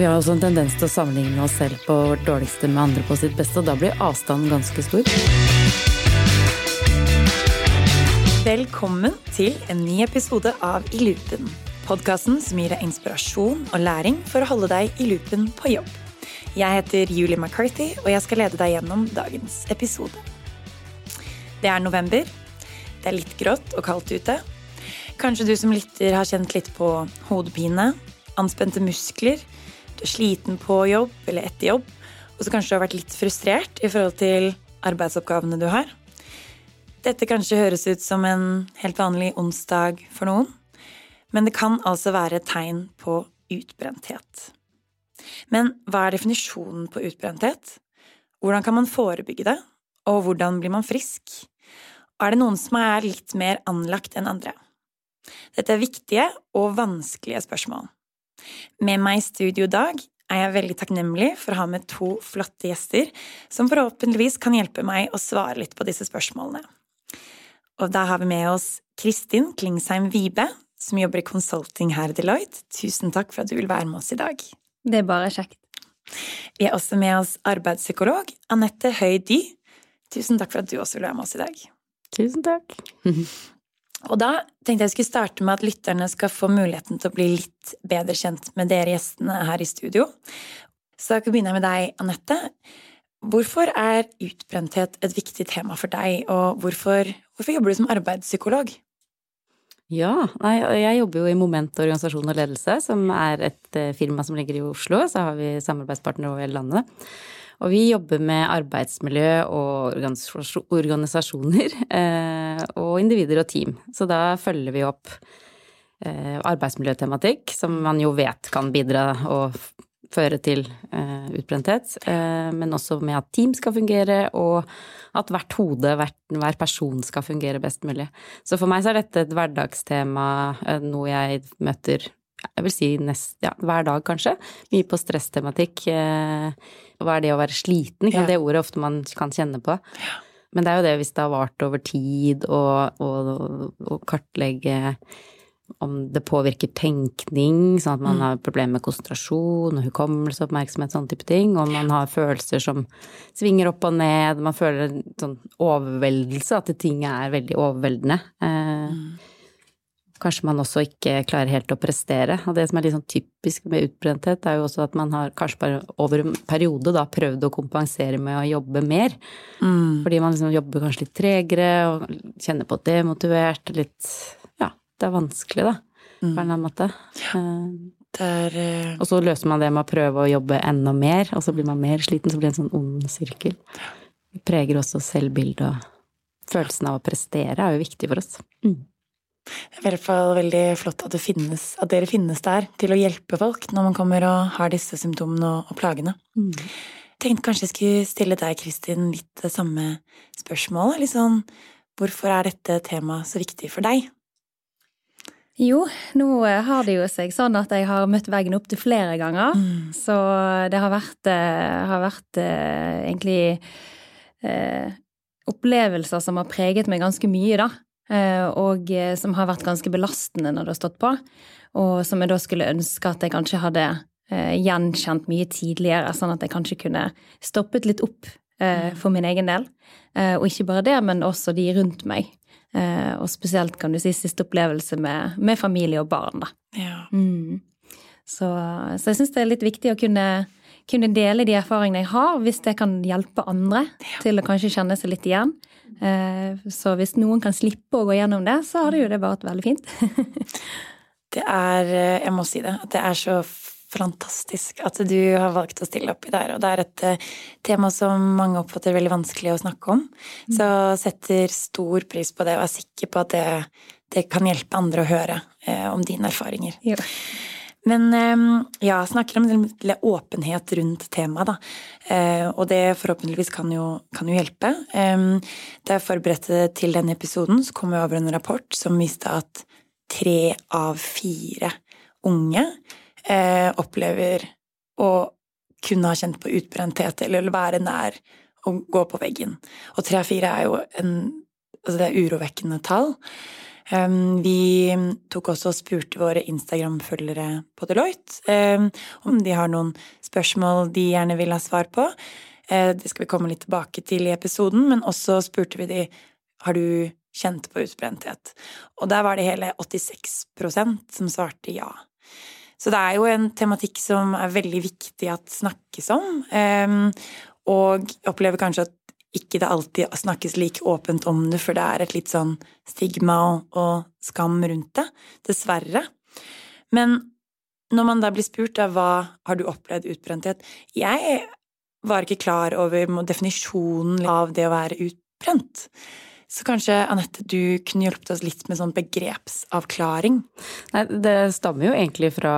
Vi har også en tendens til å sammenligne oss selv på vårt dårligste med andre på sitt beste, og da blir avstanden ganske stor. Velkommen til en ny episode av I loopen. Podkasten som gir deg inspirasjon og læring for å holde deg i loopen på jobb. Jeg heter Julie McCarthy, og jeg skal lede deg gjennom dagens episode. Det er november. Det er litt grått og kaldt ute. Kanskje du som lytter har kjent litt på hodepine, anspente muskler, er sliten på jobb eller etter jobb, og så kanskje du har vært litt frustrert i forhold til arbeidsoppgavene du har. Dette kanskje høres ut som en helt vanlig onsdag for noen, men det kan altså være et tegn på utbrenthet. Men hva er definisjonen på utbrenthet? Hvordan kan man forebygge det, og hvordan blir man frisk? Er det noen som er litt mer anlagt enn andre? Dette er viktige og vanskelige spørsmål. Med meg i studio i dag er jeg veldig takknemlig for å ha med to flotte gjester som forhåpentligvis kan hjelpe meg å svare litt på disse spørsmålene. Og da har vi med oss Kristin Klingsheim Vibe, som jobber i consulting her i Deloitte. Tusen takk for at du vil være med oss i dag. Det er bare kjekt. Vi er også med oss arbeidspsykolog Anette Høy Dy. Tusen takk for at du også vil være med oss i dag. Tusen takk. Og da tenkte jeg skulle starte med at lytterne skal få muligheten til å bli litt bedre kjent med dere gjestene her i studio. Så da kan jeg med deg, Anette. Hvorfor er utbrenthet et viktig tema for deg, og hvorfor, hvorfor jobber du som arbeidspsykolog? Ja, nei, jeg jobber jo i Moment organisasjon og ledelse, som er et eh, firma som ligger i Oslo. Så har vi samarbeidspartnere over hele landet. Og vi jobber med arbeidsmiljø og organisasjoner, eh, og individer og team. Så da følger vi opp eh, arbeidsmiljøtematikk, som man jo vet kan bidra og føre til eh, utbrenthet, men også med at team skal fungere, og at hvert hode, hver person skal fungere best mulig. Så for meg så er dette et hverdagstema, noe jeg møter jeg vil si nest, ja, hver dag, kanskje. Mye på stresstematikk. Hva er det å være sliten? Ja. Det ordet ofte man kan kjenne på. Ja. Men det er jo det hvis det har vart over tid, å kartlegge om det påvirker tenkning, sånn at man mm. har problemer med konsentrasjon og hukommelse, oppmerksomhet, sånne type ting. Om man har følelser som svinger opp og ned, man føler en sånn overveldelse, at ting er veldig overveldende. Eh, mm kanskje man også ikke klarer helt å prestere. Og det som er litt sånn typisk med utbrenthet, er jo også at man har kanskje bare over en periode da prøvd å kompensere med å jobbe mer. Mm. Fordi man liksom jobber kanskje litt tregere og kjenner på demotivert, litt Ja, det er vanskelig, da, på en eller annen måte. Ja. Der, uh... Og så løser man det med å prøve å jobbe enda mer, og så blir man mer sliten, så blir det en sånn ond sirkel. Det preger også selvbildet og følelsen av å prestere er jo viktig for oss. Mm. Det er i hvert fall veldig flott at, finnes, at, dere finnes der til å hjelpe folk når man kommer og har disse symptomene og, og plagene. Mm. Jeg tenkte kanskje jeg skulle stille deg, Kristin, litt det samme spørsmålet. Litt sånn, hvorfor er dette temaet så viktig for deg? Jo, nå eh, har det jo seg sånn at jeg har møtt veggen opptil flere ganger. Mm. Så det har vært, eh, har vært eh, egentlig eh, opplevelser som har preget meg ganske mye, da. Eh, og eh, som har vært ganske belastende når det har stått på. Og som jeg da skulle ønske at jeg kanskje hadde eh, gjenkjent mye tidligere, sånn at jeg kanskje kunne stoppet litt opp for min egen del. Og ikke bare det, men også de rundt meg. Og spesielt, kan du si, siste opplevelse med, med familie og barn, da. Ja. Mm. Så, så, jeg syns det er litt viktig å kunne, kunne, dele de erfaringene jeg har, hvis det kan hjelpe andre ja. til å kanskje kjenne seg litt igjen. Eh, så hvis noen kan slippe å gå gjennom det, så hadde jo det vært veldig fint. det er, eh, jeg må si det, at det er så fantastisk at du har valgt å stille opp i det her. Og det er et uh, tema som mange oppfatter veldig vanskelig å snakke om. Mm. Så setter stor pris på det og er sikker på at det, det kan hjelpe andre å høre om dine erfaringer. Jo. Men ehm, ja, snakker om litt åpenhet rundt temaet, da. Eh, og det forhåpentligvis kan jo, kan jo hjelpe. Ehm, da jeg forberedte til denne episoden, så kom jeg over en rapport som viste at tre av fire unge eh, opplever å kunne ha kjent på utbrenthet eller være nær å gå på veggen. Og tre av fire er jo en Altså det er urovekkende tall. Um, vi tok også og spurte våre Instagram-følgere på Deloitte um, om de har noen spørsmål de gjerne vil ha svar på. Uh, det skal vi komme litt tilbake til i episoden, men også spurte vi de har du kjent på utbrenthet. Og der var det hele 86% som svarte ja. Så det er jo en tematikk som er veldig viktig at snakkes om. Um, og opplever kanskje at ikke det alltid snakkes like åpent om det, for det er et litt sånn stigma og, og skam rundt det. Dessverre. Men når man da blir spurt da, hva har du opplevd utbrenthet Jeg var ikke klar over definisjonen av det å være utbrent. Så kanskje, Anette, du kunne hjulpet oss litt med sånn begrepsavklaring? Nei, det stammer jo egentlig fra,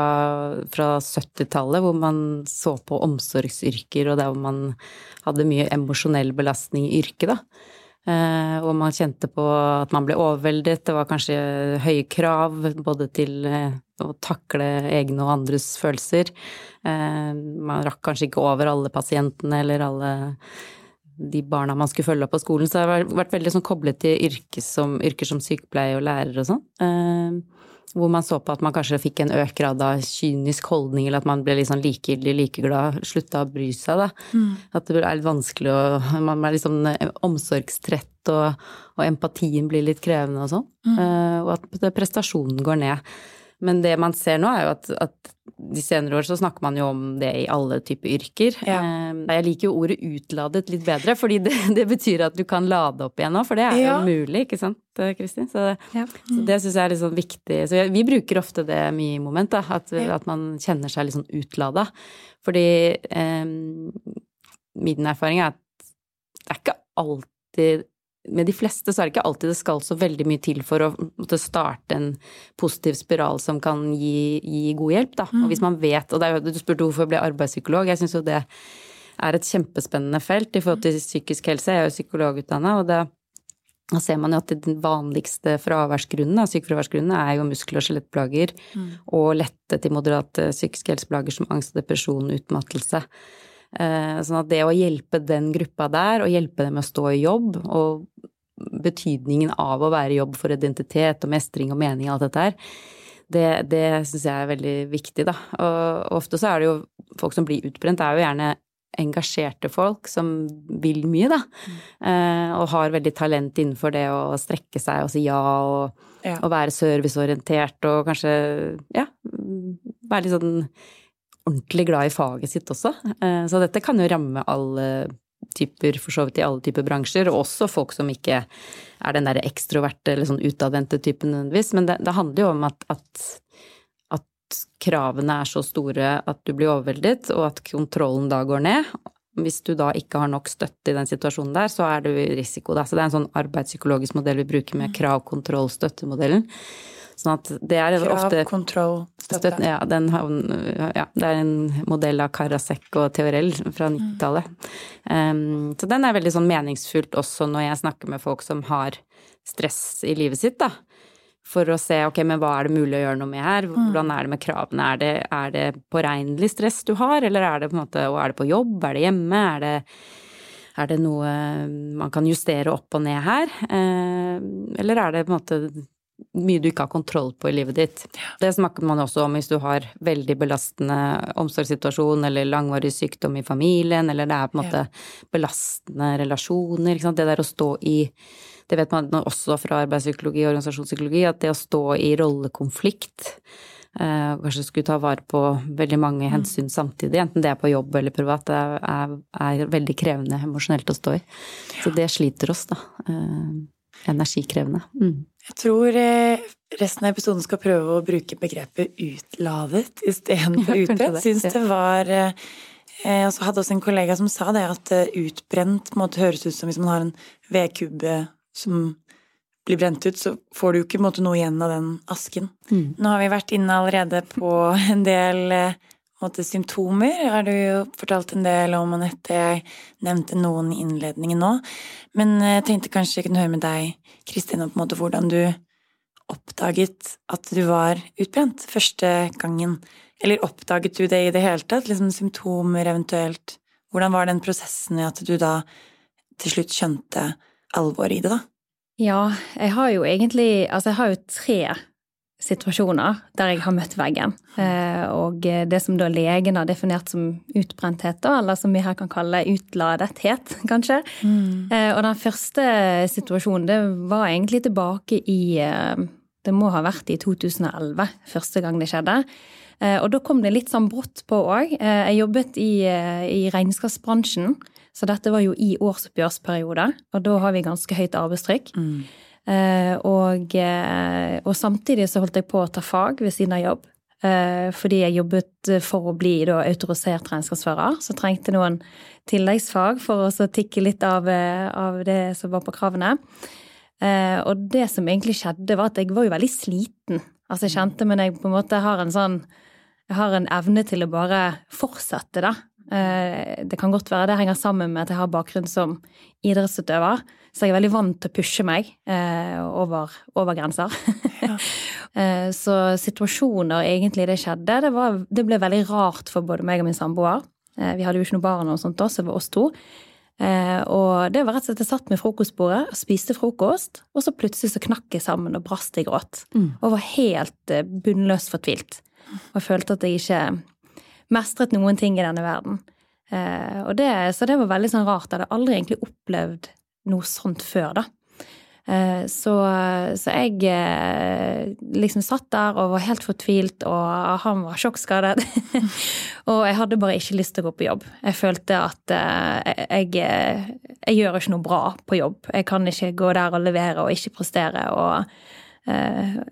fra 70-tallet, hvor man så på omsorgsyrker, og der hvor man hadde mye emosjonell belastning i yrket, da. Eh, og man kjente på at man ble overveldet, det var kanskje høye krav både til eh, å takle egne og andres følelser. Eh, man rakk kanskje ikke over alle pasientene eller alle de barna man skulle følge opp på skolen. Så jeg har vært veldig sånn koblet til yrker som, yrker som sykepleier og lærer og sånn. Eh, hvor man så på at man kanskje fikk en økt grad av kynisk holdning, eller at man ble litt sånn likegyldig, likeglad, slutta å bry seg, da. Mm. At det er litt vanskelig å Man er litt sånn omsorgstrett, og, og empatien blir litt krevende og sånn. Mm. Eh, og at prestasjonen går ned. Men det man ser nå, er jo at, at de senere år så snakker man jo om det i alle typer yrker. Ja. Eh, jeg liker jo ordet utladet litt bedre, fordi det, det betyr at du kan lade opp igjen nå, for det er ja. jo mulig, ikke sant eh, Kristin? Så, ja. mm. så, det syns jeg er litt sånn viktig. Så vi, vi bruker ofte det mye i moment, da, at, at, man kjenner seg litt sånn utlada. Fordi eh, min erfaring er at det er ikke alltid med de fleste så er det ikke alltid det skal så veldig mye til for å måtte starte en positiv spiral som kan gi, gi god hjelp, da. Mm. Og hvis man vet, og jo, du spurte hvorfor jeg ble arbeidspsykolog, jeg syns jo det er et kjempespennende felt i forhold til psykisk helse. Jeg er jo psykologutdanna, og det da ser man jo at den vanligste fraværsgrunnen, sykefraværsgrunnen er jo muskel- og skjelettplager mm. og lette til moderate psykiske helseplager som angst, depresjon, utmattelse. Eh, sånn at det å hjelpe den gruppa der, og hjelpe dem med å stå i jobb, og betydningen av å være i jobb for identitet og mestring og mening og alt dette her, det, det syns jeg er veldig viktig, da. Og ofte så er det jo folk som blir utbrent, det er jo gjerne engasjerte folk som vil mye, da. Eh, og har veldig talent innenfor det å strekke seg og si ja og, ja. og være serviceorientert og kanskje, ja, være litt sånn ordentlig glad i faget sitt også. Eh, så dette kan jo ramme alle typer, for så vidt i alle typer bransjer, og også folk som ikke er den derre ekstroverte eller sånn utadvendte typen nødvendigvis. Men det, det, handler jo om at, at, at, kravene er så store at du blir overveldet, og at kontrollen da går ned. Hvis du da ikke har nok støtte i den situasjonen der, så er du i risiko, da. Så det er en sånn arbeidspsykologisk modell vi bruker med krav, kontroll, støttemodellen. Sånn at det er Krav, ofte kontroll, støtte. Ja, den, ja, det er en modell av Karasek og Teorell fra 90-tallet. Mm. Um, så den er veldig sånn meningsfullt også når jeg snakker med folk som har stress i livet sitt, da. For å se ok, men hva er det mulig å gjøre noe med her, mm. hvordan er det med kravene, er det, er det påregnelig stress du har, eller er det på måte, er det på jobb, er det hjemme, er det er det noe man kan justere opp og ned her, eh, eller er det på en måte mye du ikke har kontroll på i livet ditt. Det snakker man også om hvis du har veldig belastende omsorgssituasjon eller langvarig sykdom i familien, eller det er på en måte belastende relasjoner. Ikke sant? Det der å stå i Det vet man også fra arbeidspsykologi og organisasjonspsykologi, at det å stå i rollekonflikt eh, kanskje skulle ta vare på veldig mange mm. hensyn samtidig, enten det er på jobb eller privat, det er, er veldig krevende emosjonelt å stå i. Så det sliter oss, da. Eh, energikrevende. Mm. Jeg tror eh, resten av episoden skal prøve å bruke begrepet utladet istedenfor ja, utbrent. Syns det var eh, Jeg hadde også en kollega som sa det, at eh, utbrent måtte høres ut som hvis man har en vedkubbe som blir brent ut, så får du jo ikke måte, noe igjen av den asken. Mm. Nå har vi vært inne allerede på en del måte, symptomer. Har du jo fortalt en del om, Anette. Jeg nevnte noen i innledningen nå. Men jeg tenkte kanskje jeg kunne høre med deg, Kristin, måte hvordan du oppdaget at du var utbrent første gangen. Eller oppdaget du det i det hele tatt? Liksom symptomer eventuelt. Hvordan var den prosessen i at du da til slutt skjønte alvoret i det, da? Ja, jeg har jo egentlig Altså, jeg har jo tre situasjoner der jeg har møtt veggen. Eh, og det som da legen har definert som utbrenthet, eller som vi her kan kalle utladethet, kanskje. Mm. Og den første situasjonen, det var egentlig tilbake i Det må ha vært i 2011, første gang det skjedde. Og da kom det litt sånn brått på òg. Jeg jobbet i, i regnskapsbransjen. Så dette var jo i årsoppgjørsperiode, og da har vi ganske høyt arbeidstrykk. Mm. Eh, og, eh, og, samtidig så holdt jeg på å ta fag ved siden av jobb. Eh, fordi jeg jobbet for å bli da, autorisert regnskapsfører, så trengte noen tilleggsfag for å tikke litt av, av, det som var på kravene. Og det som egentlig skjedde, var at jeg var jo veldig sliten. Altså jeg kjente, men jeg på en måte har en sånn Jeg har en evne til å bare fortsette, da. Det kan godt være det henger sammen med at jeg har bakgrunn som idrettsutøver. Så jeg er veldig vant til å pushe meg eh, over, over grenser. Ja. Eh, så situasjoner egentlig det skjedde, det, var, det, ble veldig rart for både meg og min samboer. Vi hadde jo ikke noe barn og sånt da, så det var oss to. Og det var rett og slett jeg satt med frokostbordet og spiste frokost, og så plutselig så knakk jeg sammen og brast i gråt. Mm. Og var helt bunnløst fortvilt. Og følte at jeg ikke mestret noen ting i denne verden. Eh, det, så det var veldig sånn rart. Jeg hadde aldri egentlig opplevd noe sånt før, da. Eh, så, så, jeg eh, liksom satt der og var helt fortvilt, og han var sjokkskadet. og jeg hadde bare ikke lyst til å gå på jobb. Jeg følte at jeg, jeg, jeg, gjør ikke noe bra på jobb. Jeg kan ikke gå der og levere og ikke prestere. Og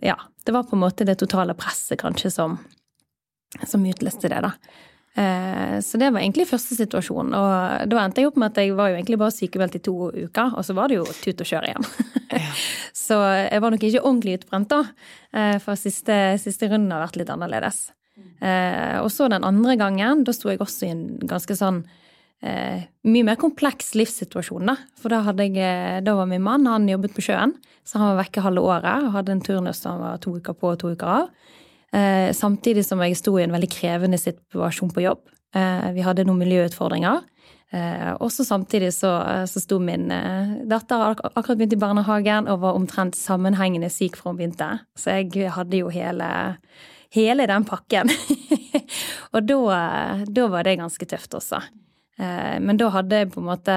ja, det var på en måte det totale presset kanskje som, som utløste det, da. Eh, så det var egentlig første situasjon. Og da endte jeg opp med at jeg var jo egentlig bare sykemeldt i to uker, og så var det jo tut og kjør igjen. så jeg var nok ikke ordentlig utbrent da, eh, for siste, siste runden har vært litt annerledes. Mm. og så den andre gangen, da sto jeg også i en ganske sånn mye mer kompleks livssituasjon, da. For da, jeg, da var min mann, han jobbet på sjøen, så han var vekke halve året og hadde en turnus som var to uker på og to uker av. Eh, samtidig som jeg sto i en veldig krevende situasjon på jobb. Eh, vi hadde noen miljøutfordringer. Eh, også samtidig så, så sto min datter akkurat begynt i barnehagen og var omtrent sammenhengende syk fra hun begynte. Så jeg hadde jo hele, hele den pakken. og da, var det ganske tøft også. Men da hadde jeg på en måte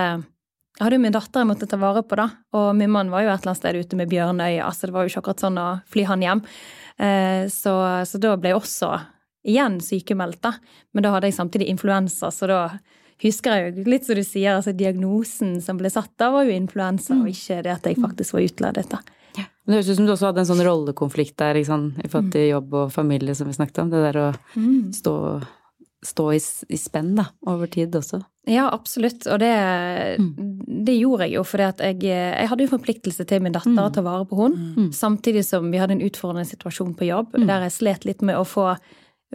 jeg hadde jo min datter jeg måtte ta vare på, da. Og min mann var jo et eller annet sted ute med Bjørnøya, så det var jo ikke akkurat sånn å fly han hjem. Eh, så, så, da ble jeg også igjen sykemeldt, da. Men da hadde jeg samtidig influensa, så da husker jeg jo litt som du sier, altså diagnosen som ble satt da, var jo influensa, og mm. ikke det at jeg faktisk var utledet, da. Ja. Det høres ut som du også hadde en sånn rollekonflikt der i forhold til mm. jobb og familie, som vi snakket om. Det der å mm. stå, stå i, i, spenn da, over tid også. Ja, absolutt. Og det, det gjorde jeg jo fordi at jeg, jeg hadde jo forpliktelse til min datter mm. å ta vare på henne. Mm. Samtidig som vi hadde en utfordrende situasjon på jobb mm. der jeg slet litt med å få,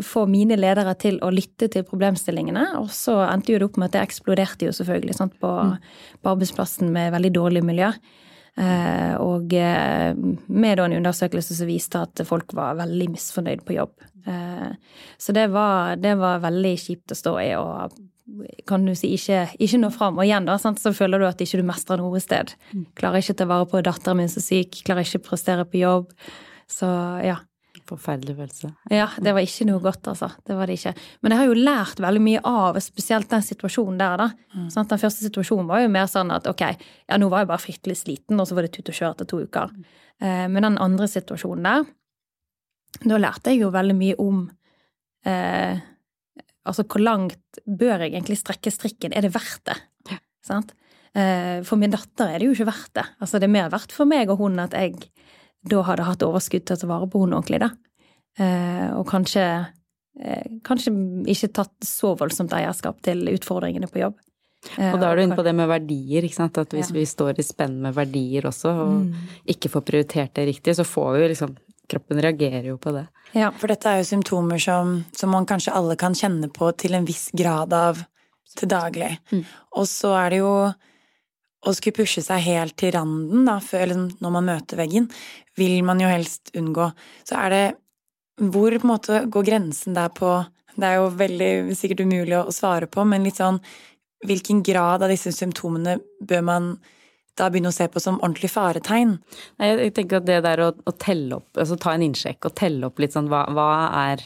få, mine ledere til å lytte til problemstillingene. Og så endte jo det opp med at det eksploderte jo selvfølgelig sant, på, mm. på arbeidsplassen med veldig dårlig miljø. Eh, og eh, med en undersøkelse som viste at folk var veldig misfornøyd på jobb. Eh, så det var, det var veldig kjipt å stå i. og kan du si, ikke, ikke nå fram. Og igjen da, sant, så føler du at ikke du mestrer noe sted. Mm. Klarer ikke å ta vare på datteren min som er syk, klarer ikke å prestere på jobb. Så ja. Forferdelig følelse. Ja, det var ikke noe godt, altså. Det var det ikke. Men jeg har jo lært veldig mye av spesielt den situasjonen der, da. Mm. Sånn, den første situasjonen var jo mer sånn at ok, ja, nå var jeg bare fryktelig sliten, og så var det tut og kjør etter to uker. Mm. Eh, men den andre situasjonen der, da lærte jeg jo veldig mye om eh, Altså, hvor langt bør jeg egentlig strekke strikken? Er det verdt det? Ja. Sant? Eh, for min datter er det jo ikke verdt det. Altså, det er mer verdt for meg og hun at jeg da hadde hatt overskudd til å ta vare på henne ordentlig, da. Eh, og kanskje, eh, kanskje ikke tatt så voldsomt eierskap til utfordringene på jobb. Og da er du inne på det med verdier, ikke sant. At hvis ja. vi står i spenn med verdier også, og mm. ikke får prioritert det riktig, så får vi jo liksom kroppen reagerer jo på det. Ja, for dette er jo symptomer som, som man kanskje alle kan kjenne på til en viss grad av til daglig. Mm. Og så er det jo å skulle pushe seg helt til randen, da, før, eller når man møter veggen, vil man jo helst unngå. Så er det Hvor på en måte går grensen der på Det er jo veldig sikkert umulig å svare på, men litt sånn Hvilken grad av disse symptomene bør man da begynne å se på som ordentlig faretegn? Nei, jeg tenker at det der å, å telle opp, altså ta en innsjekk og telle opp litt sånn hva, hva er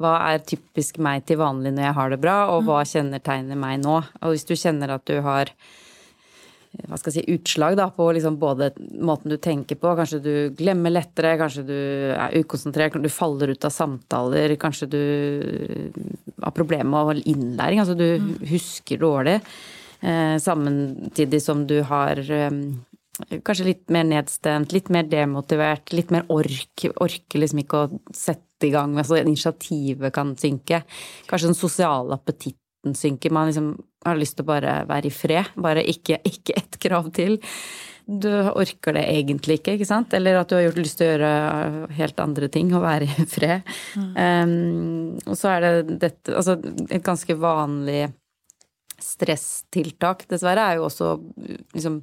hva er typisk meg til vanlig når jeg har det bra, og hva kjennetegner meg nå? Og hvis du kjenner at du har hva skal jeg si, utslag da, på liksom både måten du tenker på, kanskje du glemmer lettere, kanskje du er ukonsentrert, du faller ut av samtaler, kanskje du har problemer med innlæring, altså du husker dårlig, eh, samtidig som du har eh, kanskje litt mer nedstemt, litt mer demotivert, litt mer ork, orker liksom ikke å sette i gang, altså initiativet kan synke. Kanskje den sosiale appetitten synker. Man liksom har lyst til å bare være i fred. Bare ikke, ikke ett krav til. Du orker det egentlig ikke, ikke sant? Eller at du har gjort lyst til å gjøre helt andre ting og være i fred. Mm. Um, og så er det dette Altså et ganske vanlig stresstiltak, dessverre, er jo også liksom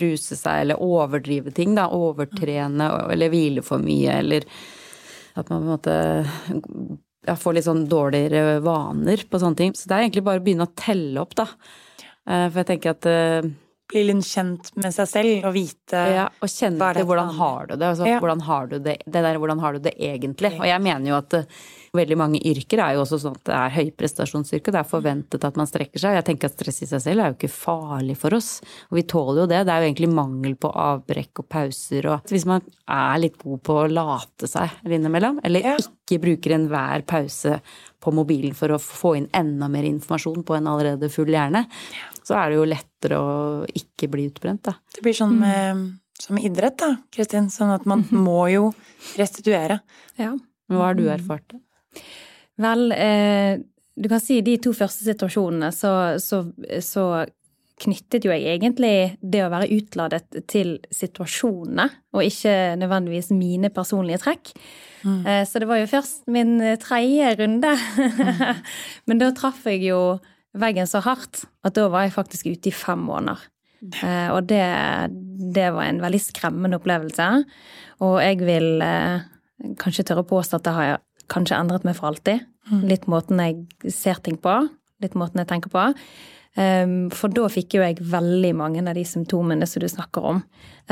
ruse seg eller overdrive ting, da. Overtrene eller hvile for mye eller at man på en måte ja, får litt sånn dårligere vaner på sånne ting. Så det er egentlig bare å begynne å telle opp, da. Eh, for jeg tenker at eh, Bli litt kjent med seg selv og vite Ja, og kjenne til hvordan har du det. Altså, ja. hvordan har du det, det der hvordan har du det egentlig. Og jeg mener jo at uh, veldig mange yrker er jo også sånn at det er høyprestasjonsyrke. Det er forventet at man strekker seg. Jeg tenker at stress i seg selv er jo ikke farlig for oss. Og vi tåler jo det. Det er jo egentlig mangel på avbrekk og pauser og Hvis man er litt god på å late seg innimellom, eller ja. ikke bruker enhver pause på mobilen for å få inn enda mer informasjon på en allerede full hjerne, så er det jo lettere å ikke bli utbrent, da. Det blir sånn med, mm. som idrett, da, Kristin. Sånn at man må jo restituere. Ja. Hva har du erfart? Vel, eh, du kan si de to første situasjonene, så, så, så, knyttet jo jeg egentlig det å være utladet til situasjonene, og ikke nødvendigvis mine personlige trekk. Mm. Eh, så det var jo først min tredje runde. Mm. Men da traff jeg jo veggen så hardt at da var jeg faktisk ute i fem måneder. Eh, og det, det var en veldig skremmende opplevelse. Og jeg vil eh, kanskje tørre å påstå at det har kanskje endret meg for alltid. Mm. Litt måten jeg ser ting på, litt måten jeg tenker på. Um, for da fikk jo jeg veldig mange av de symptomene som du snakker om,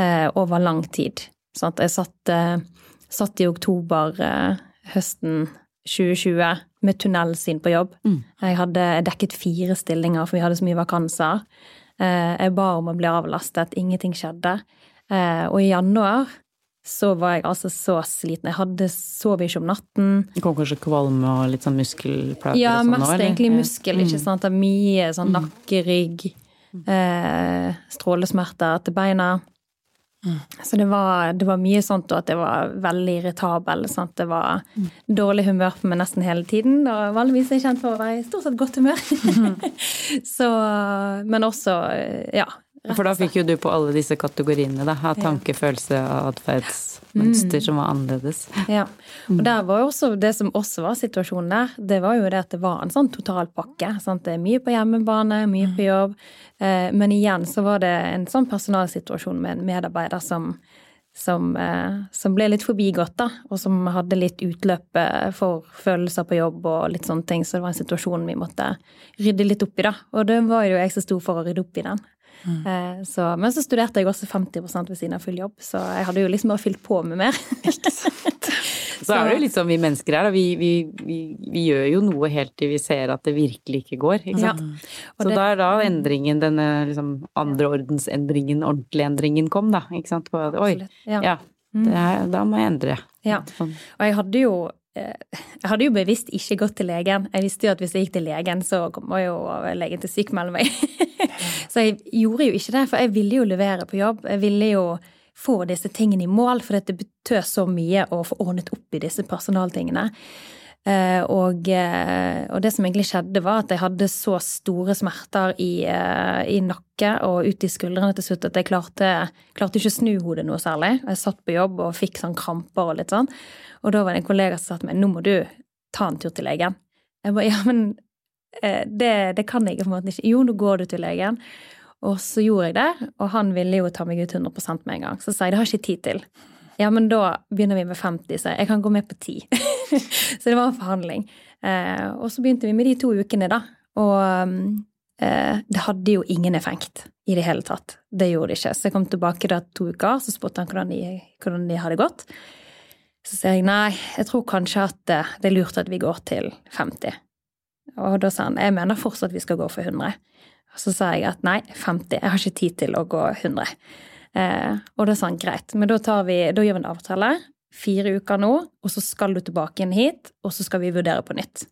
uh, over lang tid. Sånn at jeg satt, uh, satt i oktober uh, høsten 2020 med tunnelsyn på jobb. Mm. Jeg hadde dekket fire stillinger, for vi hadde så mye vakanser. Jeg ba om å bli avlastet, ingenting skjedde. Og i januar så var jeg altså så sliten. Jeg hadde sov ikke om natten. Det kom kanskje kvalme og litt sånn muskelplager ja, og sånn mest eller? egentlig muskel, ikke mm. sant. Mye sånn mm. nakke, rygg, eh, strålesmerter til beina. Mm. Så det var, det var, mye sånt, og at jeg var veldig irritabel. Sant? Det var mm. dårlig humør på meg nesten hele tiden. Og vanligvis er jeg kjent for å være i stort sett godt humør. Mm. så, men også, ja, for da fikk jo du på alle disse kategoriene, da. Av tanke, følelse og atferdsmønster mm. som var annerledes. Ja. Og der var også det som også var situasjonen der, det var jo det at det var en sånn totalpakke. Sant? Det er mye på hjemmebane, mye på jobb. Eh, men igjen så var det en sånn personalsituasjon med en medarbeider som som, eh, som, ble litt forbigått, da, og som hadde litt utløp eh, for følelser på jobb og litt sånne ting. Så det var en situasjon vi måtte rydde litt opp i, da. Og det var jo jeg som sto for å rydde opp i den. Mm. Så, men så studerte jeg også 50 ved siden av full jobb, så jeg hadde jo liksom bare fylt på med mer. Ikke sant. så er det jo litt sånn vi mennesker er, vi, vi, vi, vi, gjør jo noe helt til vi ser at det virkelig ikke går. Ikke sant? Ja. Så det, da er da endringen, denne liksom andreordensendringen, ordentlige endringen kom, da. Ikke sant. På, oi, ja. ja er, da må jeg endre. Ja. Sånn. Og jeg hadde jo Eh, jeg hadde jo bevisst ikke gått til legen. Jeg visste jo at hvis jeg gikk til legen, så kommer jo legen til å sykmelde meg. så jeg gjorde jo ikke det, for jeg ville jo levere på jobb. Jeg ville jo få disse tingene i mål, for det betød så mye å få ordnet opp i disse personaltingene. Eh, og, eh, og, det som egentlig skjedde, var at jeg hadde så store smerter i, i nakke og ut i skuldrene til slutt at jeg klarte, klarte ikke å snu hodet noe særlig. Jeg satt på jobb og fikk sånn kramper og litt sånn. Og da var det en kollega som sa til meg nå må du ta en tur til legen. Jeg bare ja, men eh, det, det kan jeg på en måte ikke. Jo, nå går du til legen. Og så gjorde jeg det, og han ville jo ta meg ut 100 med en gang. Så sa jeg det har jeg ikke tid til. Ja, men da begynner vi med 50, så jeg kan gå med på 10. så det var en forhandling. Eh, og så begynte vi med de to ukene, da. Og eh, det hadde jo ingen effekt i det hele tatt. Det gjorde det ikke. Så jeg kom tilbake da to uker, så spurte han hvordan de, hvordan de hadde gått. Så sier jeg nei, jeg tror kanskje at eh, det er lurt at vi går til 50. Og da sa han jeg mener fortsatt vi skal gå for 100. Og så sa jeg at nei, 50. Jeg har ikke tid til å gå 100. Eh, og da sa han greit, men da, tar vi, da gjør vi en avtale. Fire uker nå, og så skal du tilbake inn hit, og så skal vi vurdere på nytt.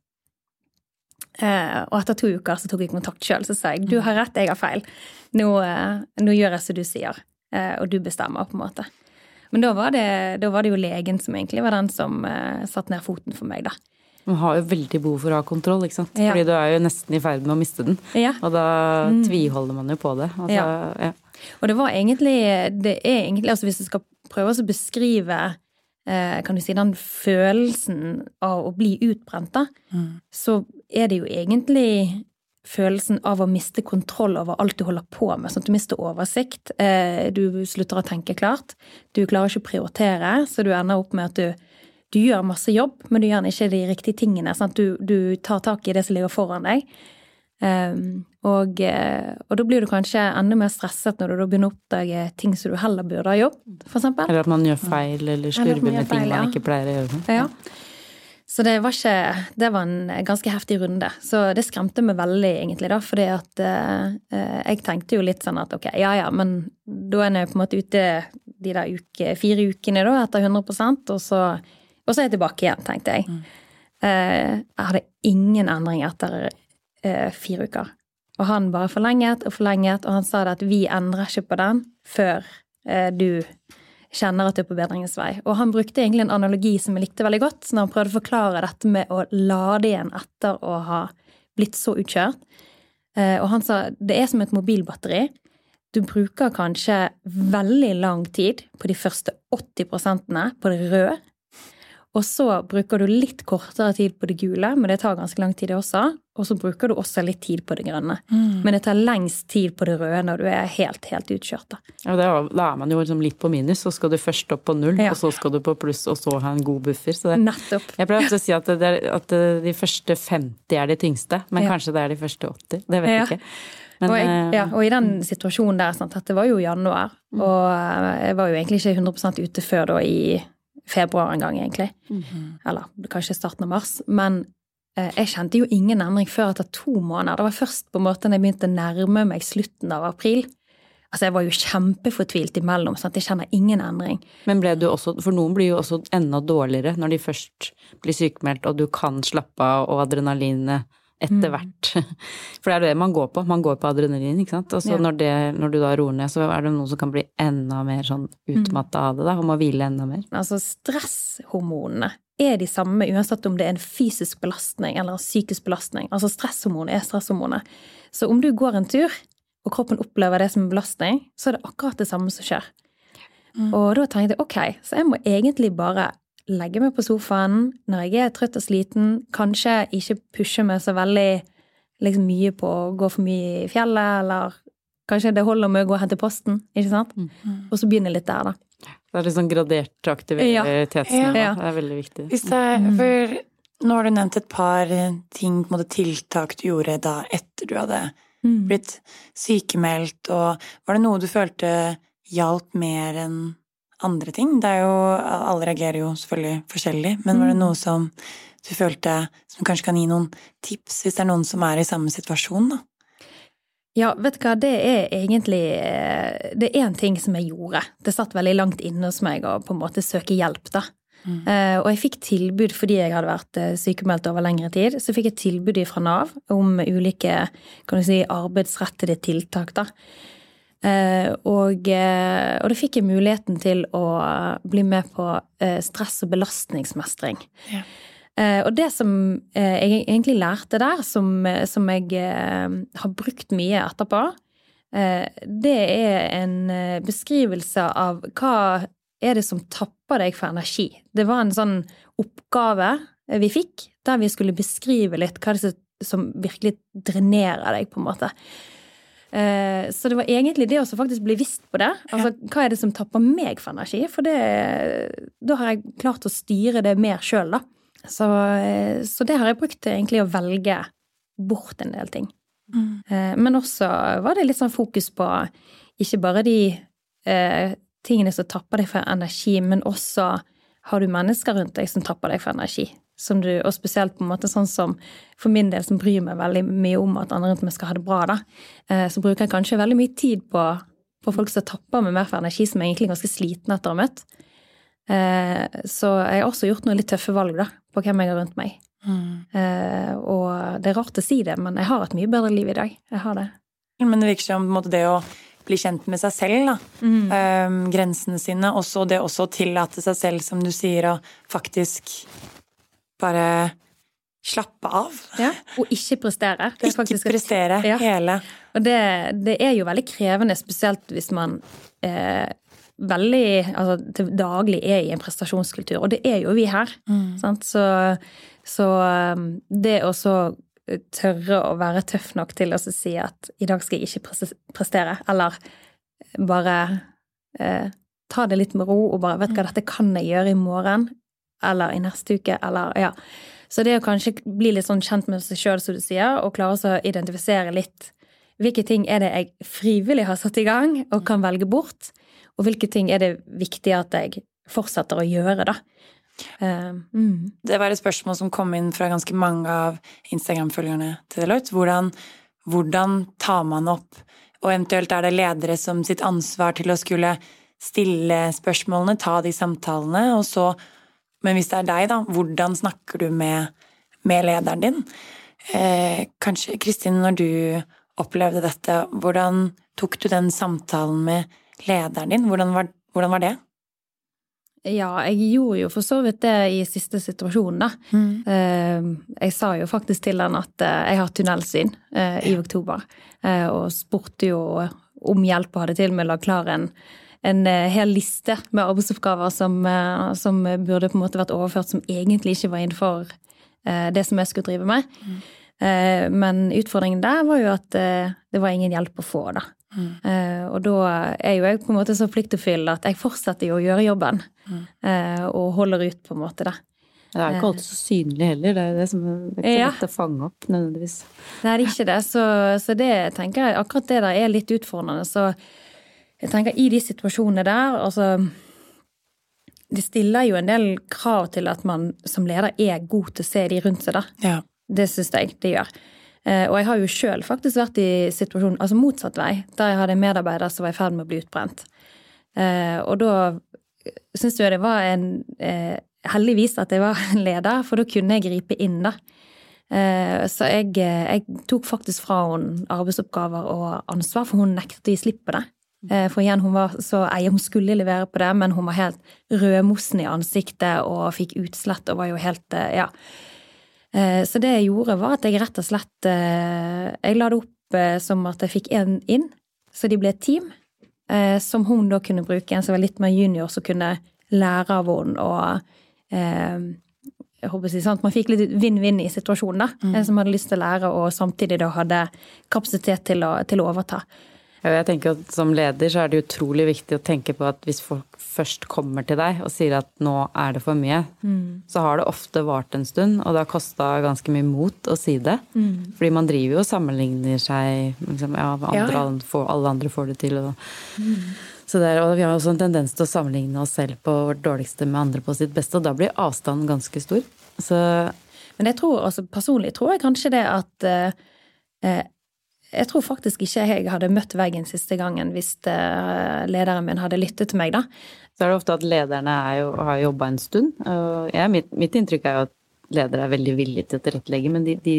Eh, og etter to uker så tok jeg kontakt sjøl, så sa jeg du har rett, jeg har feil. Nå, eh, nå gjør jeg som du sier, eh, og du bestemmer, på en måte. Men da var, det, da var det jo legen som egentlig var den som eh, satte ned foten for meg, da. Man har jo veldig behov for å ha kontroll, ikke sant. Ja. Fordi du er jo nesten i ferd med å miste den. Ja. Og da tviholder man jo på det. Altså, Ja. Og det var egentlig Det er egentlig Altså hvis du skal prøve å beskrive eh, kan du si, den følelsen av å bli utbrent, da, så er det jo egentlig følelsen av å miste kontroll over alt du holder på med. Sånn at du mister oversikt. Eh, du slutter å tenke klart. Du klarer ikke å prioritere, så du ender opp med at du, du gjør masse jobb, men du gjør ikke de riktige tingene. Sant? Du, du tar tak i det som ligger foran deg. Um, og, eh, og da blir du kanskje enda mer stresset når du begynner å oppdage ting som du heller burde ha jobbet, eksempel. Eller at man gjør feil eller slurver med ting man ja. ikke pleier å gjøre. Ja. Så det var ikke Det var en ganske heftig runde. Så det skremte meg veldig, egentlig, da, fordi at eh, jeg tenkte jo litt sånn at ok, ja ja, men da er jeg på en måte ute de der uke, fire ukene da, etter 100% og så, og så er jeg tilbake igjen, tenkte jeg. Eh, jeg hadde ingen endring etter eh, fire uker. Og han bare forlenget og forlenget, og han sa det at vi endrer ikke på den før eh, du kjenner at du er på bedringens vei. Og han brukte egentlig en analogi som jeg likte veldig godt, når han prøvde å forklare dette med å lade igjen etter å ha blitt så utkjørt. Eh, Og han sa det er som et mobilbatteri. Du bruker kanskje veldig lang tid på de første 80% på det røde. Og så bruker du litt kortere tid på det gule, men det tar ganske lang tid det også. Og så bruker du også litt tid på det grønne. Men det tar lengst tid på det røde når du er helt, helt utkjørt. Ja, da, er man jo liksom litt på minus, så skal du først opp på null, Ja. og så skal du på pluss, og så ha en god buffer. Så det, Nettopp. jeg pleier ofte å si at, det er, at de første 50 er de tyngste, men Ja. kanskje det er de første 80. Det vet Ja. jeg ikke. Men, og, jeg, eh, ja, og i den situasjonen der, sant, dette var jo januar, og eh, jeg var jo egentlig ikke 100 ute før da i februar en gang, egentlig. Eller kanskje starten av mars. Men eh, jeg kjente jo ingen endring før etter to måneder. Det var først på en måte når jeg begynte å nærme meg slutten av april. Altså, jeg var jo kjempefortvilt imellom, at jeg kjenner ingen endring. Men ble du også, for noen blir jo også enda dårligere når de først blir sykemeldt og du kan slappe av og adrenalinet Mm. Etter hvert. For det er det man går på. Man går på adrenalin, ikke sant. Og så Ja. når, når du da roer ned, så er det noen som kan bli enda mer sånn utmatta av det, da, og må hvile enda mer. Altså, stresshormonene er de samme uansett om det er en fysisk belastning eller en psykisk belastning. Altså, stresshormonet er stresshormonet. Så om du går en tur, og kroppen opplever det som en belastning, så er det akkurat det samme som skjer. Og da tenkte jeg ok, så jeg må egentlig bare legge meg på sofaen når jeg er trøtt og sliten, kanskje ikke pushe meg så veldig liksom mye på å gå for mye i fjellet, eller kanskje det holder med å gå og hente posten, ikke sant? Og så begynne litt der, da. Det er litt sånn gradert aktivitetsnivå. Ja. Det er veldig viktig. Hvis det, for nå har du nevnt et par ting, på en måte tiltak du gjorde da etter du hadde blitt sykemeldt, og var det noe du følte hjalp mer enn andre ting? Det er jo, alle reagerer jo selvfølgelig forskjellig, men var det noe som du følte som kanskje kan gi noen tips hvis det er noen som er i samme situasjon, da? Ja, vet du hva, det er egentlig eh, Det er en ting som jeg gjorde. Det satt veldig langt inne hos meg å på en måte søke hjelp, da. Eh, og jeg fikk tilbud fordi jeg hadde vært eh, sykemeldt over lengre tid. Så fikk jeg tilbud fra Nav om ulike kan du si, arbeidsrettede tiltak, da. Eh, og, eh, og da fikk jeg muligheten til å bli med på eh, stress- og belastningsmestring. Ja. Eh, og det som jeg egentlig lærte der, som, som jeg har brukt mye etterpå, eh, det er en beskrivelse av hva er det som tapper deg for energi. Det var en sånn oppgave vi fikk, der vi skulle beskrive litt hva det er som- som virkelig drenerer deg, på en måte. Eh, Så det var egentlig det å faktisk bli visst på det. Altså, hva er det som tapper meg for energi? For det, da har jeg klart å styre det mer sjøl, da. Så, eh, så det har jeg brukt til egentlig å velge bort en del ting. Mm. Eh, men også var det litt sånn fokus på ikke bare de eh, tingene som tapper deg for energi, men også har du mennesker rundt deg som tapper deg for energi. Som du, og spesielt på en måte sånn som for min del, som bryr meg veldig mye om at andre rundt meg skal ha det bra, da, eh, så bruker jeg kanskje veldig mye tid på, på folk som tapper meg mer for energi, som er egentlig ganske sliten etter å ha møtt. Eh, så jeg har også gjort noen litt tøffe valg da, på hvem jeg har rundt meg. Mm. Eh, og det er rart å si det, men jeg har et mye bedre liv i dag. Jeg har det. Men det virker som det å bli kjent med seg selv, da. Mm. Um, grensene sine. Også det også å tillate seg selv, som du sier, å faktisk bare slappe av. Ja, Og ikke prestere. ikke prestere ja. hele. Og det, det, er jo veldig krevende, spesielt hvis man eh, veldig altså, til daglig er i en prestasjonskultur. Og det er jo vi her. Mm. Så, så, um, det å så tørre å være tøff nok til å si at i dag skal jeg ikke prestere, eller bare eh, ta det litt med ro og bare vet hva, dette kan jeg gjøre i morgen eller i neste uke, eller ja. Så det å kanskje bli litt sånn kjent med seg sjøl, som du sier, og klare å identifisere litt hvilke ting er det jeg frivillig har satt i gang og kan velge bort, og hvilke ting er det viktig at jeg fortsetter å gjøre, da. Uh, mm. Det var et spørsmål som kom inn fra ganske mange av Instagram-følgerne til Deloitte. Hvordan, hvordan tar man opp, og eventuelt er det ledere som sitt ansvar til å skulle stille spørsmålene, ta de samtalene, og så Men hvis det er deg, da, hvordan snakker du med, med lederen din? Eh, kanskje, Kristin, når du opplevde dette, hvordan tok du den samtalen med lederen din? Hvordan var, hvordan var det? Ja, jeg gjorde jo for så vidt det i siste situasjon, da. Mm. Eh, jeg sa jo faktisk til han at eh, jeg har tunnelsyn eh, i oktober, og spurte jo om hjelp og hadde til med lagt klar en, en hel liste med arbeidsoppgaver som, som, burde på en måte vært overført, som egentlig ikke var innenfor det som jeg skulle drive med. Mm. Men utfordringen der var jo at det var ingen hjelp å få, da. Mm. Og da er jo jeg på en måte så pliktoppfyllende at jeg fortsetter jo å gjøre jobben. Mm. Og holder ut, på en måte, da. Det er ikke alltid så synlig heller, det er det som er ikke lett å fange opp nødvendigvis. Det er ikke det, så, så, det tenker jeg akkurat det der er litt utfordrende. Så jeg tenker i de situasjonene der, altså Det stiller jo en del krav til at man som leder er god til å se de rundt seg, da. Ja. Det syns jeg det gjør. Eh, og jeg har jo sjøl faktisk vært i situasjonen, altså motsatt vei, der jeg hadde en medarbeider som var i ferd med å bli utbrent. Eh, og da syns jeg det var en eh, Heldigvis at jeg var leder, for da kunne jeg gripe inn, da. Så jeg, jeg tok faktisk fra henne arbeidsoppgaver og ansvar, for hun nektet å gi slipp på det. For igjen, hun var så ei, hun skulle levere på det, men hun var helt rødmossen i ansiktet og fikk utslett og var jo helt Ja. Eh, så det jeg gjorde, var at jeg rett og slett eh, Jeg la det opp eh, som at jeg fikk én inn, så de ble et team. Som hun da kunne bruke, en som var litt mer junior, som kunne lære av henne og jeg håper si, sant? Man fikk litt vinn-vinn i situasjonen, da. Mm. En som hadde lyst til å lære, og samtidig da hadde kapasitet til å, til å overta. Jeg tenker at Som leder så er det utrolig viktig å tenke på at hvis folk først kommer til deg og sier at nå er det for mye, mm. så har det ofte vart en stund, og det har kosta ganske mye mot å si det. Mm. Fordi man driver jo og sammenligner seg liksom, ja, andre, ja, ja. Får, alle andre får det til. Og, mm. så der, og vi har også en tendens til å sammenligne oss selv på vårt dårligste med andre på sitt beste, og da blir avstanden ganske stor. Så Men jeg tror, altså personlig tror jeg kanskje det at eh, jeg tror faktisk ikke jeg hadde møtt veggen siste gangen hvis eh, lederen min hadde lyttet til meg, da. Så er det ofte at lederne jo, har jobba en stund. jeg, mitt, mitt, inntrykk er jo at ledere er veldig villige til å tilrettelegge, men de, de,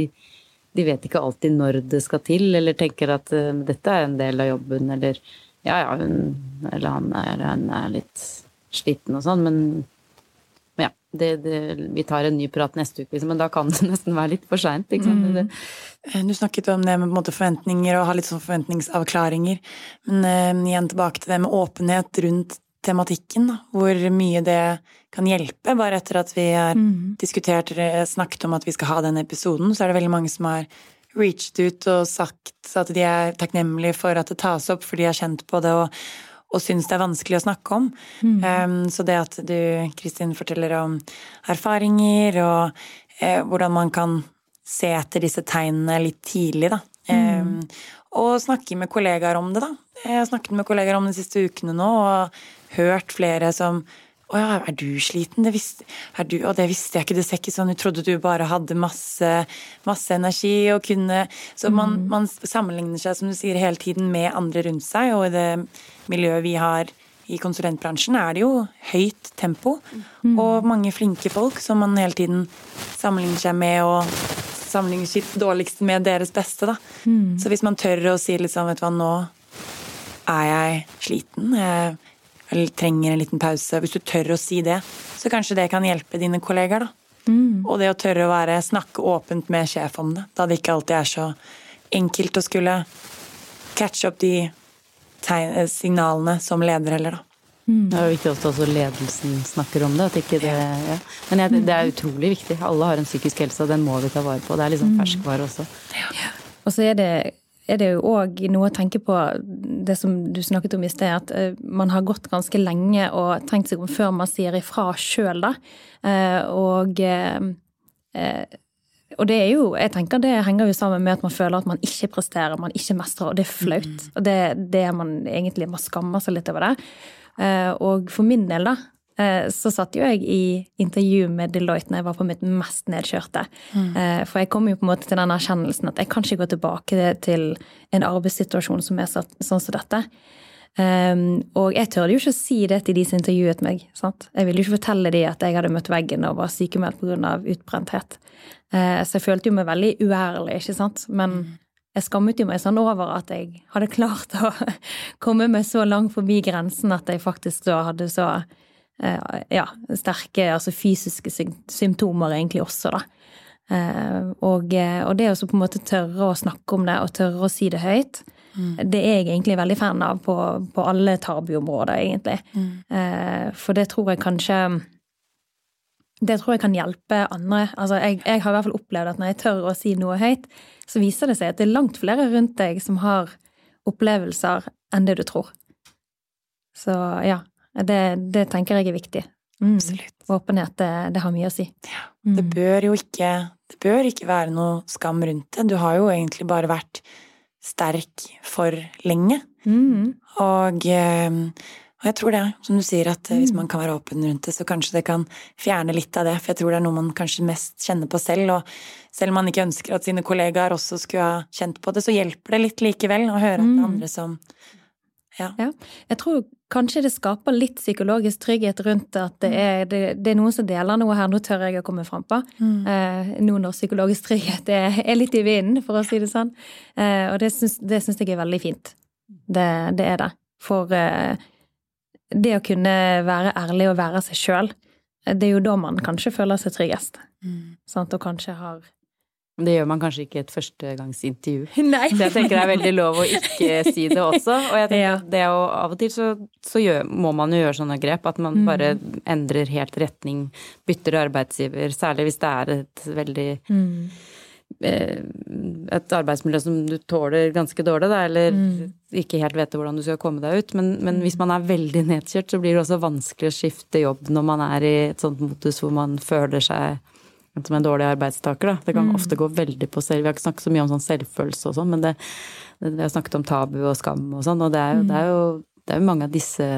de, vet ikke alltid når det skal til, eller tenker at uh, dette er en del av jobben, eller ja ja, hun eller han er, han er litt sliten og sånn, men ja, det, det, vi tar en ny prat neste uke, liksom, men da kan det nesten være litt for seint. Mm. Eh, du snakket om det med måte, forventninger og ha litt sånn forventningsavklaringer. Men uh, igjen tilbake til det med åpenhet rundt tematikken, da, hvor mye det kan hjelpe. Bare etter at vi har mm. diskutert snakket om at vi skal ha den episoden, så er det veldig mange som har reached ut og sagt at de er takknemlige for at det tas opp, for de har kjent på det. og og syns det er vanskelig å snakke om. Mm. Um, så det at du, Kristin, forteller om erfaringer og uh, hvordan man kan se etter disse tegnene litt tidlig, da. Um, og snakke med kollegaer om det, da. Jeg har snakket med kollegaer om de siste ukene nå, og hørt flere som å ja, er du sliten? Det visste, du, og det visste jeg ikke, det ser ikke sånn ut. Trodde du bare hadde masse, masse energi og kunne Så man, mm. man, sammenligner seg, som du sier, hele tiden med andre rundt seg, og i det miljøet vi har i konsulentbransjen, er det jo høyt tempo mm. og mange flinke folk som man hele tiden sammenligner seg med, og sammenligner sitt dårligste med deres beste, da. Mm. Så hvis man tør å si litt sånn, vet du hva, nå er jeg sliten. jeg eller trenger en liten pause. Hvis du tør å si det, så kanskje det kan hjelpe dine kollegaer. da. Mm. Og det å tørre å være, snakke åpent med sjef om det, da det ikke alltid er så enkelt å skulle catche opp de signalene som leder heller, da. Mm. Det er viktig at også ledelsen snakker om det. det, ja. Men jeg, det er utrolig viktig. Alle har en psykisk helse, og den må vi ta vare på. Det er liksom ferskvare også. Ja. Og så er det er det jo òg noe å tenke på det som du snakket om i sted, at eh, man har gått ganske lenge og tenkt seg om før man sier ifra sjøl, da. Eh, og eh, og det er jo, jeg tenker det henger jo sammen med at man føler at man ikke presterer, man ikke mestrer, og det er flaut. Mm. Og det, det er man egentlig Man skammer seg litt over det. Og for min del, da, så satt jo jeg i intervju med Deloitte når jeg var på mitt mest nedkjørte. Mm. Eh, for jeg kom jo på en måte til den erkjennelsen at jeg kan ikke gå tilbake til en arbeidssituasjon som er sånn som dette. Um, og jeg tørde jo ikke å si det til de som intervjuet meg. Sant? Jeg ville jo ikke fortelle de at jeg hadde møtt veggen og var sykemeldt pga. utbrenthet. Uh, så jeg følte jo meg veldig uærlig, ikke sant. Men mm. jeg skammet jo meg sånn over at jeg hadde klart å komme meg så langt forbi grensen at jeg faktisk da hadde så Eh, ja, sterke altså fysiske symptomer egentlig også, da. Eh, og, eh, og det å på en måte tørre å snakke om det og tørre å si det høyt, mm. det er jeg egentlig veldig fan av på, på alle tabuområder, egentlig. Mm. For det tror jeg kanskje det tror jeg kan hjelpe andre. Altså, jeg, jeg, har i hvert fall opplevd at når jeg tør å si noe høyt, så viser det seg at det er langt flere rundt deg som har opplevelser enn det du tror. Så ja, det, det tenker jeg er viktig. Mm. Absolutt. Åpenhet, det, det, har mye å si. Ja. Mm. Det bør jo ikke, det bør ikke være noe skam rundt det. Du har jo egentlig bare vært sterk for lenge. Mm. Og, eh, og, jeg tror det, som du sier, at hvis mm. man kan være åpen rundt det, så kanskje det kan fjerne litt av det. For jeg tror det er noe man kanskje mest kjenner på selv. Og selv om man ikke ønsker at sine kollegaer også skulle ha kjent på det, så hjelper det litt likevel å høre at det er mm. andre som ja. ja. Jeg tror kanskje det skaper litt psykologisk trygghet rundt at det mm. er, det, det er noen som deler noe her, nå tør jeg å komme frampå. Mm. Eh, nå når psykologisk trygghet er, er, litt i vinden, for å si det sånn. Eh, og det syns, det syns jeg er veldig fint. Det, det er det. For eh, det å kunne være ærlig og være seg sjøl, det er jo da man kanskje føler seg tryggest. Mm. Sant? Og kanskje har det gjør man kanskje ikke i et førstegangsintervju. Nei. Så jeg tenker det er veldig lov å ikke si det også. Og jeg tenker ja. at det å, av og til så, så gjør, må man jo gjøre sånne grep. At man mm. bare endrer helt retning, bytter arbeidsgiver. Særlig hvis det er et veldig mm. eh, Et arbeidsmiljø som du tåler ganske dårlig, da, eller mm. ikke helt vet hvordan du skal komme deg ut. Men, men, hvis man er veldig nedkjørt, så blir det også vanskelig å skifte jobb når man er i et sånt modus hvor man føler seg som en dårlig arbeidstaker. Da. Det kan mm. ofte gå veldig på selv. Vi har ikke snakket så mye om sånn selvfølelse og sånn, men det, det, vi har snakket om tabu og skam og sånn, og det er, jo, mm. det, er jo, det er jo mange av disse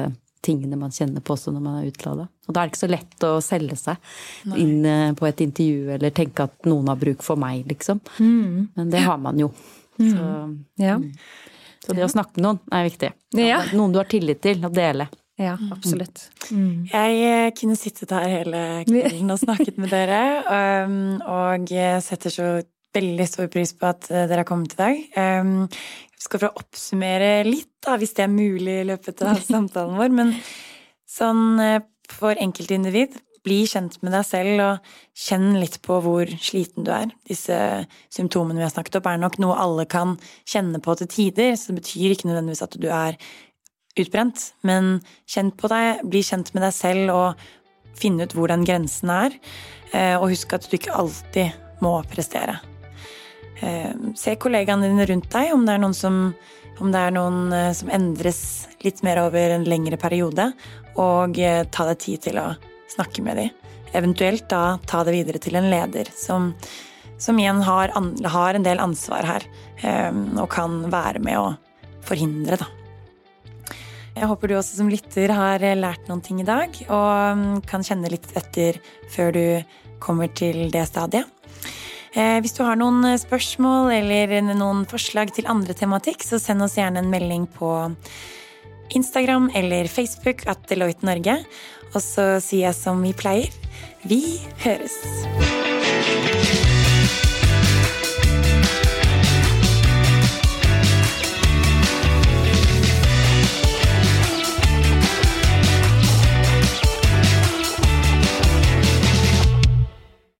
tingene man kjenner på også når man er utlada. Og da er det ikke så lett å selge seg Nei. inn eh, på et intervju eller tenke at noen har bruk for meg, liksom. Mm. Men det har man jo. Mm. Så, ja. Mm. så, det å snakke med noen er viktig. Ja. Noen du har tillit til, å dele. Ja, mm. absolutt. Mm. Jeg eh, kunne sittet her hele kvelden og snakket med dere, um, og setter så veldig stor pris på at eh, dere har kommet i dag. Um, jeg skal prøve å oppsummere litt, da, hvis det er mulig i løpet av samtalen vår. Men sånn eh, for enkeltindivid, bli kjent med deg selv og kjenn litt på hvor sliten du er. Disse symptomene vi har snakket opp, er nok noe alle kan kjenne på til tider, så det betyr ikke nødvendigvis at du er utbrent, men kjenn på deg, bli kjent med deg selv og finne ut hvor den grensen er. Eh, og husk at du ikke alltid må prestere. Eh, se kollegaene dine rundt deg, om det er noen som, det er noen eh, som endres litt mer over en lengre periode, og ta deg tid til å snakke med dem. Eventuelt da ta det videre til en leder som, som igjen har, har en del ansvar her, og kan være med å forhindre, da. Jeg håper du også som lytter har lært noen ting i dag, og kan kjenne litt etter før du kommer til det stadiet. Eh, hvis du har noen spørsmål eller noen forslag til andre tematikk, så send oss gjerne en melding på Instagram eller Facebook at Deloitte Norge. Og så sier jeg som vi pleier vi høres.